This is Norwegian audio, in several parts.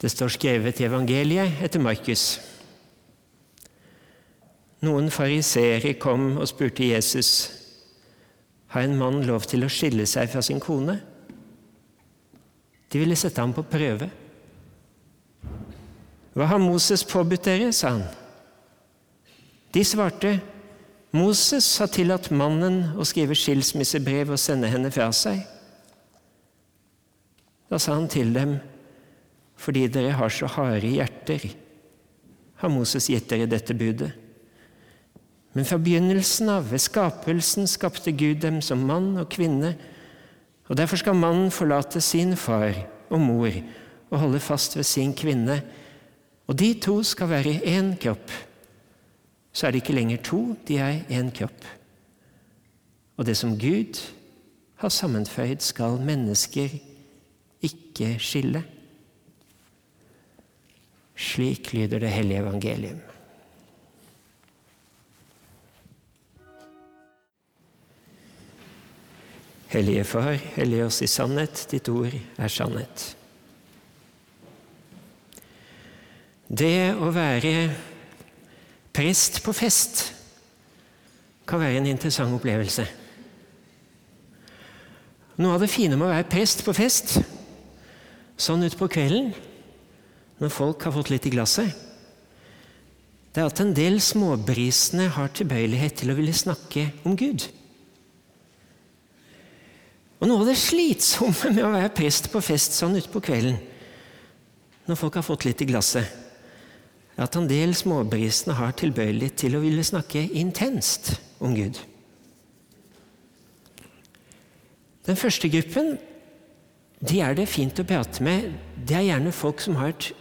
Det står skrevet i evangeliet etter Markus. Noen fariseere kom og spurte Jesus har en mann lov til å skille seg fra sin kone. De ville sette ham på prøve. Hva har Moses påbudt dere? sa han. De svarte, Moses har tillatt mannen å skrive skilsmissebrev og sende henne fra seg. Da sa han til dem, fordi dere har så harde hjerter, har Moses gitt dere dette budet. Men fra begynnelsen av, ved skapelsen, skapte Gud dem som mann og kvinne, og derfor skal mannen forlate sin far og mor og holde fast ved sin kvinne, og de to skal være én kropp. Så er det ikke lenger to, de er én kropp. Og det som Gud har sammenføyd, skal mennesker ikke skille. Slik lyder det hellige evangelium. Hellige Far, hellige oss i sannhet, ditt ord er sannhet. Det å være prest på fest kan være en interessant opplevelse. Noe av det fine med å være prest på fest, sånn utpå kvelden, når folk har fått litt i glasset, det er at en del småbrisene har tilbøyelighet til å ville snakke om Gud. Og Noe av det slitsomme med å være prest på fest sånn utpå kvelden, når folk har fått litt i glasset, er at en del småbrisene har tilbøyelighet til å ville snakke intenst om Gud. Den første gruppen de er det fint å prate med. Det er gjerne folk som har et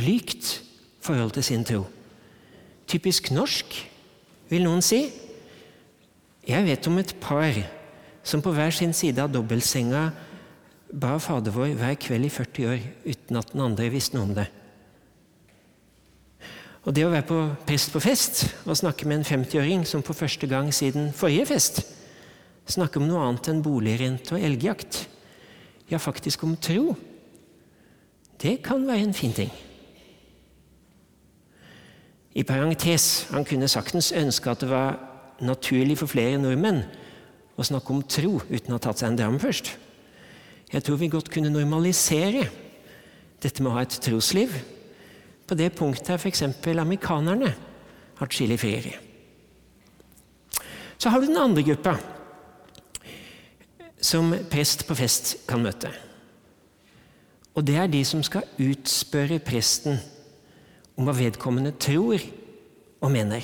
blygt forhold til sin tro. Typisk norsk, vil noen si. Jeg vet om et par som på hver sin side av dobbeltsenga ba Fader vår hver kveld i 40 år uten at den andre visste noe om det. Og det å være på prest på fest og snakke med en 50-åring som for første gang siden forrige fest snakker om noe annet enn boligrente og elgjakt, ja, faktisk om tro, det kan være en fin ting. I parentes, han kunne saktens ønske at det var naturlig for flere nordmenn å snakke om tro uten å ha tatt seg en dram først. Jeg tror vi godt kunne normalisere dette med å ha et trosliv på det punktet er f.eks. amerikanerne atskillig friere. Så har du den andre gruppa som prest på fest kan møte. Og det er de som skal utspørre presten om hva vedkommende tror og mener.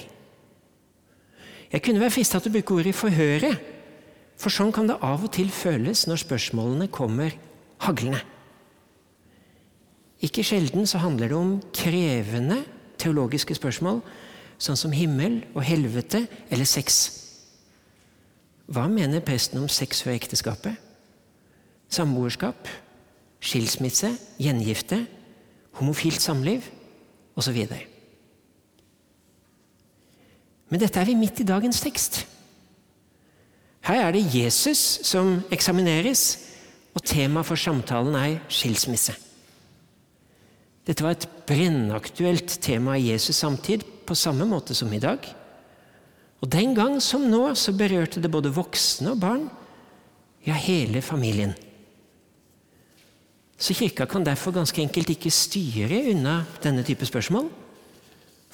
Jeg kunne være frista til å bruke ordet 'forhøre', for sånn kan det av og til føles når spørsmålene kommer haglende. Ikke sjelden så handler det om krevende teologiske spørsmål, sånn som himmel og helvete eller sex. Hva mener presten om sex før ekteskapet? Samboerskap? Skilsmisse? Gjengifte? Homofilt samliv? Osv. Men dette er vi midt i dagens tekst. Her er det Jesus som eksamineres, og tema for samtalen er skilsmisse. Dette var et brennaktuelt tema i Jesus samtid, på samme måte som i dag. Og den gang som nå så berørte det både voksne og barn, ja, hele familien. Så Kirka kan derfor ganske enkelt ikke styre unna denne type spørsmål.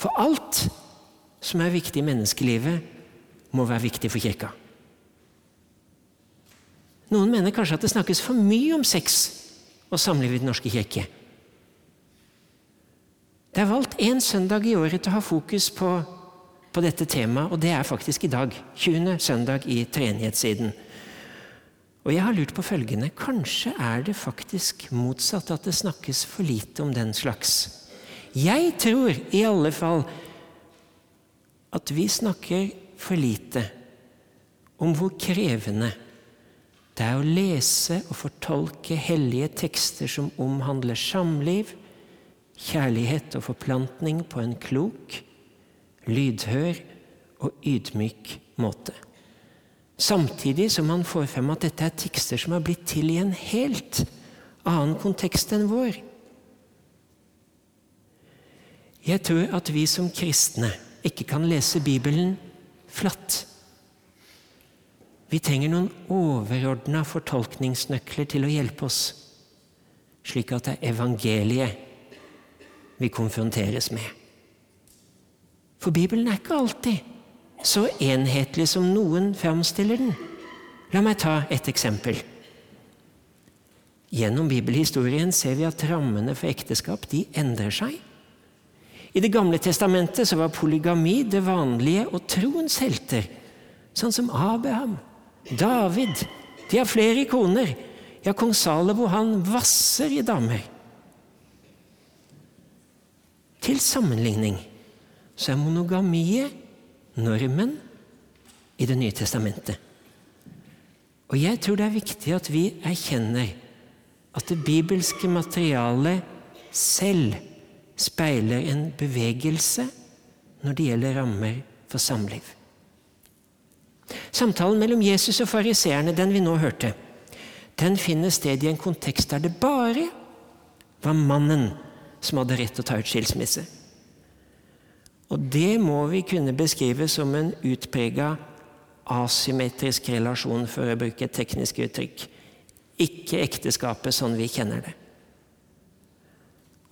For alt som er viktig i menneskelivet, må være viktig for Kirka. Noen mener kanskje at det snakkes for mye om sex og samliv i Den norske kirke. Det er valgt én søndag i året til å ha fokus på, på, dette temaet, og det er faktisk i dag. 20. søndag i treenighetssiden. Og jeg har lurt på følgende Kanskje er det faktisk motsatt, at det snakkes for lite om den slags. Jeg tror i alle fall at vi snakker for lite om hvor krevende det er å lese og fortolke hellige tekster som omhandler samliv, kjærlighet og forplantning på en klok, lydhør og ydmyk måte. Samtidig som man får frem at dette er tekster som har blitt til i en helt annen kontekst enn vår. Jeg tror at vi som kristne ikke kan lese Bibelen flatt. Vi trenger noen overordna fortolkningsnøkler til å hjelpe oss, slik at det er evangeliet vi konfronteres med. For Bibelen er ikke alltid så enhetlig som noen framstiller den. La meg ta et eksempel. Gjennom bibelhistorien ser vi at rammene for ekteskap de endrer seg. I Det gamle testamentet så var polygami det vanlige og troens helter, sånn som Abraham, David. De har flere ikoner. Ja, kong Salomo han vasser i damer. Til sammenligning så er monogamiet normen i Det nye testamentet. Og jeg tror det er viktig at vi erkjenner at det bibelske materialet selv speiler en bevegelse når det gjelder rammer for samliv. Samtalen mellom Jesus og fariseerne, den vi nå hørte, den finner sted i en kontekst der det bare var mannen som hadde rett til å ta ut skilsmisse. Og det må vi kunne beskrive som en utprega asymmetrisk relasjon, for å bruke et teknisk uttrykk. Ikke ekteskapet sånn vi kjenner det.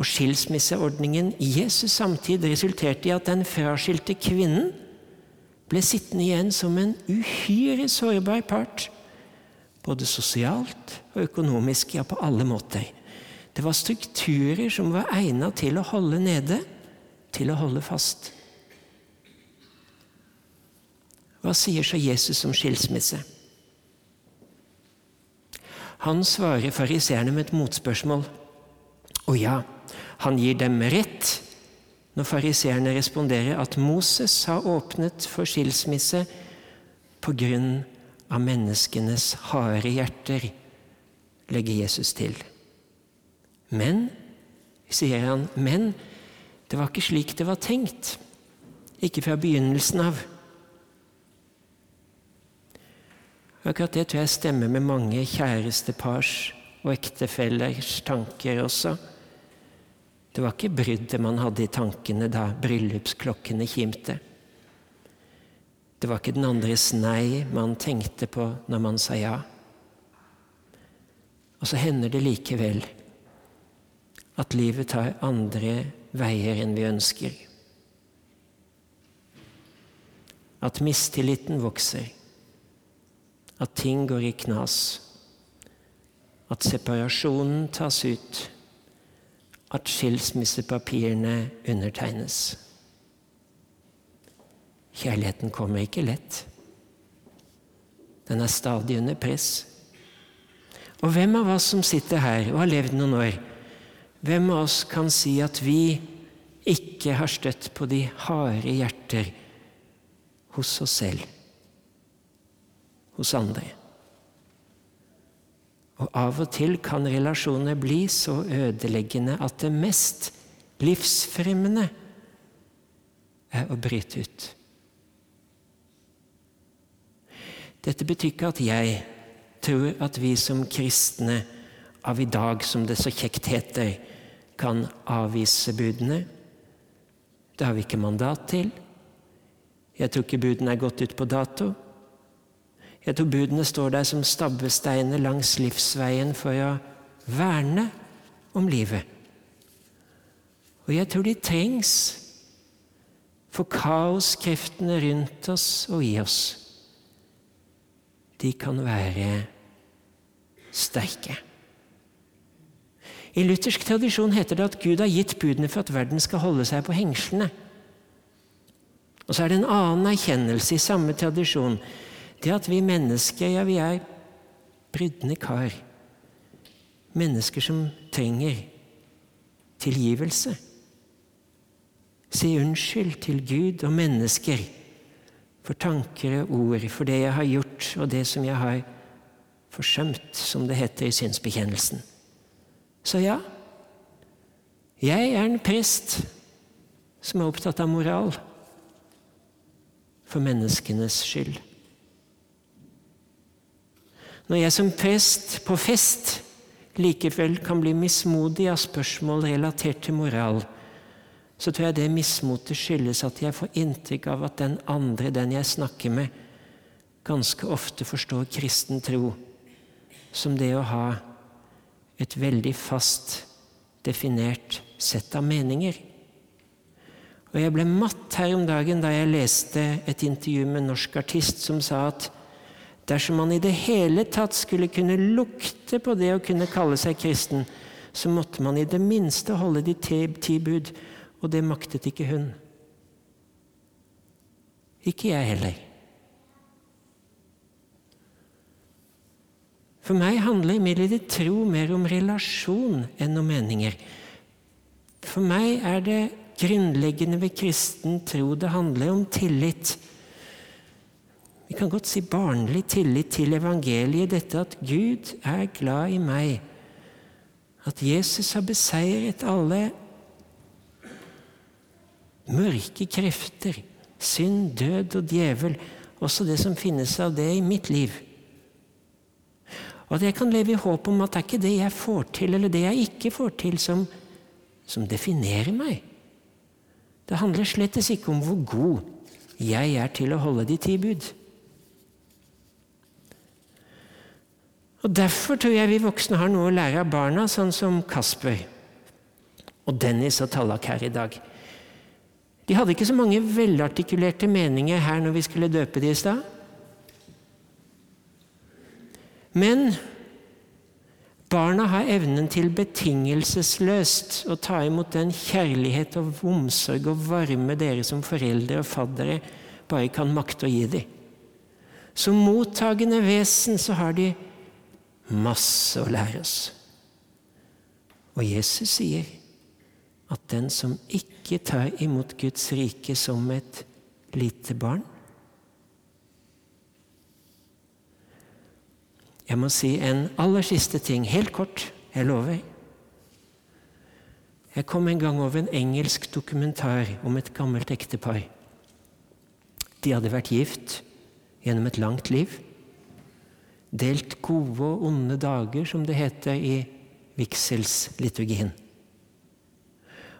Og Skilsmisseordningen i Jesus samtid resulterte i at den fraskilte kvinnen ble sittende igjen som en uhyre sårbar part, både sosialt og økonomisk, ja, på alle måter. Det var strukturer som var egnet til å holde nede, til å holde fast. Hva sier så Jesus om skilsmisse? Han svarer fariseerne med et motspørsmål. Og ja, han gir dem rett når fariseerne responderer at Moses har åpnet for skilsmisse på grunn av menneskenes harde hjerter, legger Jesus til. Men, sier han, men det var ikke slik det var tenkt. Ikke fra begynnelsen av. Akkurat det tror jeg stemmer med mange kjærestepars og ektefellers tanker også. Det var ikke bruddet man hadde i tankene da bryllupsklokkene kimte. Det var ikke den andres nei man tenkte på når man sa ja. Og så hender det likevel at livet tar andre veier enn vi ønsker. At mistilliten vokser. At ting går i knas. At separasjonen tas ut. At skilsmissepapirene undertegnes. Kjærligheten kommer ikke lett. Den er stadig under press. Og hvem av oss som sitter her og har levd noen år, hvem av oss kan si at vi ikke har støtt på de harde hjerter hos oss selv, hos andre? Og av og til kan relasjoner bli så ødeleggende at det mest livsfremmende er å bryte ut. Dette betyr ikke at jeg tror at vi som kristne av i dag, som det så kjekt heter, kan avvise budene. Det har vi ikke mandat til. Jeg tror ikke budene er gått ut på dato. Jeg tror budene står der som stabbesteiner langs livsveien for å verne om livet. Og jeg tror de trengs for kaoskreftene rundt oss og i oss. De kan være sterke. I luthersk tradisjon heter det at Gud har gitt budene for at verden skal holde seg på hengslene. Og så er det en annen erkjennelse i samme tradisjon. Det at vi mennesker, ja, vi er brydne kar. Mennesker som trenger tilgivelse. Si unnskyld til Gud og mennesker for tanker og ord, for det jeg har gjort, og det som jeg har forsømt, som det heter i synsbekjennelsen. Så ja, jeg er en prest som er opptatt av moral for menneskenes skyld. Når jeg som prest på fest likevel kan bli mismodig av spørsmål relatert til moral, så tror jeg det mismotet skyldes at jeg får inntrykk av at den andre, den jeg snakker med, ganske ofte forstår kristen tro som det å ha et veldig fast definert sett av meninger. Og jeg ble matt her om dagen da jeg leste et intervju med en norsk artist som sa at dersom man i det hele tatt skulle kunne lukte på det å kunne kalle seg kristen, så måtte man i det minste holde de ti bud, og det maktet ikke hun. Ikke jeg heller. For meg handler imidlertid tro mer om relasjon enn om meninger. For meg er det grunnleggende ved kristen tro det handler om tillit. Vi kan godt si barnlig tillit til evangeliet, dette at Gud er glad i meg. At Jesus har beseiret alle mørke krefter, synd, død og djevel, også det som finnes av det i mitt liv. Og at jeg kan leve i håp om at det er ikke det jeg får til, eller det jeg ikke får til, som, som definerer meg. Det handler slett ikke om hvor god jeg er til å holde de ti bud. Og Derfor tror jeg vi voksne har noe å lære av barna, sånn som Kasper og Dennis og Tallak her i dag. De hadde ikke så mange velartikulerte meninger her når vi skulle døpe de i stad. Men barna har evnen til betingelsesløst å ta imot den kjærlighet og omsorg og varme dere som foreldre og faddere bare kan makte å gi dem. Som mottagende vesen så har de masse å lære oss. Og Jesus sier at den som ikke tar imot Guds rike som et lite barn, Jeg må si en aller siste ting, helt kort. Jeg lover. Jeg kom en gang over en engelsk dokumentar om et gammelt ektepar. De hadde vært gift gjennom et langt liv. Delt gode og onde dager, som det heter i vigselsliturgien.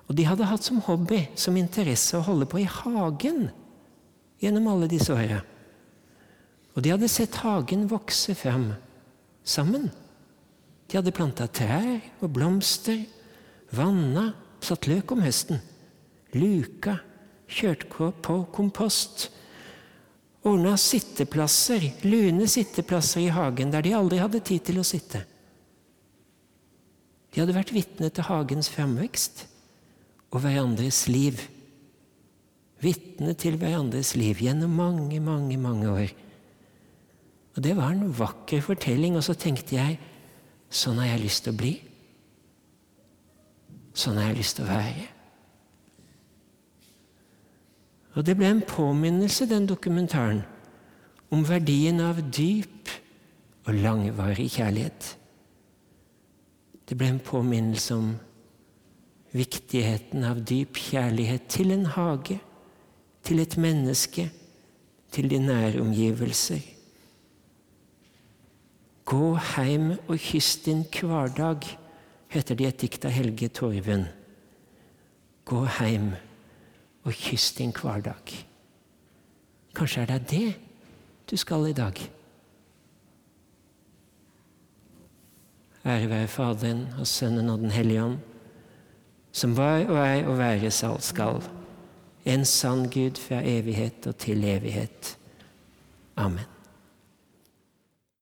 Og de hadde hatt som hobby, som interesse, å holde på i hagen gjennom alle disse åra. Og de hadde sett hagen vokse fram sammen. De hadde planta trær og blomster, vanna, satt løk om høsten, luka, kjørt på kompost, ordna sitteplasser, lune sitteplasser i hagen der de aldri hadde tid til å sitte. De hadde vært vitne til hagens framvekst og hverandres liv. Vitne til hverandres liv gjennom mange, mange, mange år. Og Det var en vakker fortelling, og så tenkte jeg sånn har jeg lyst til å bli. Sånn har jeg lyst til å være. Og det ble en påminnelse, den dokumentaren, om verdien av dyp og langvarig kjærlighet. Det ble en påminnelse om viktigheten av dyp kjærlighet til en hage, til et menneske, til de nære omgivelser. Gå heim og kyss din hverdag, heter det i et dikt av Helge Torven. Gå heim og kyss din hverdag. Kanskje er det det du skal i dag? Ære være Faderen og Sønnen og Den hellige ånd, som var og er og være skal, en sann Gud fra evighet og til evighet. Amen.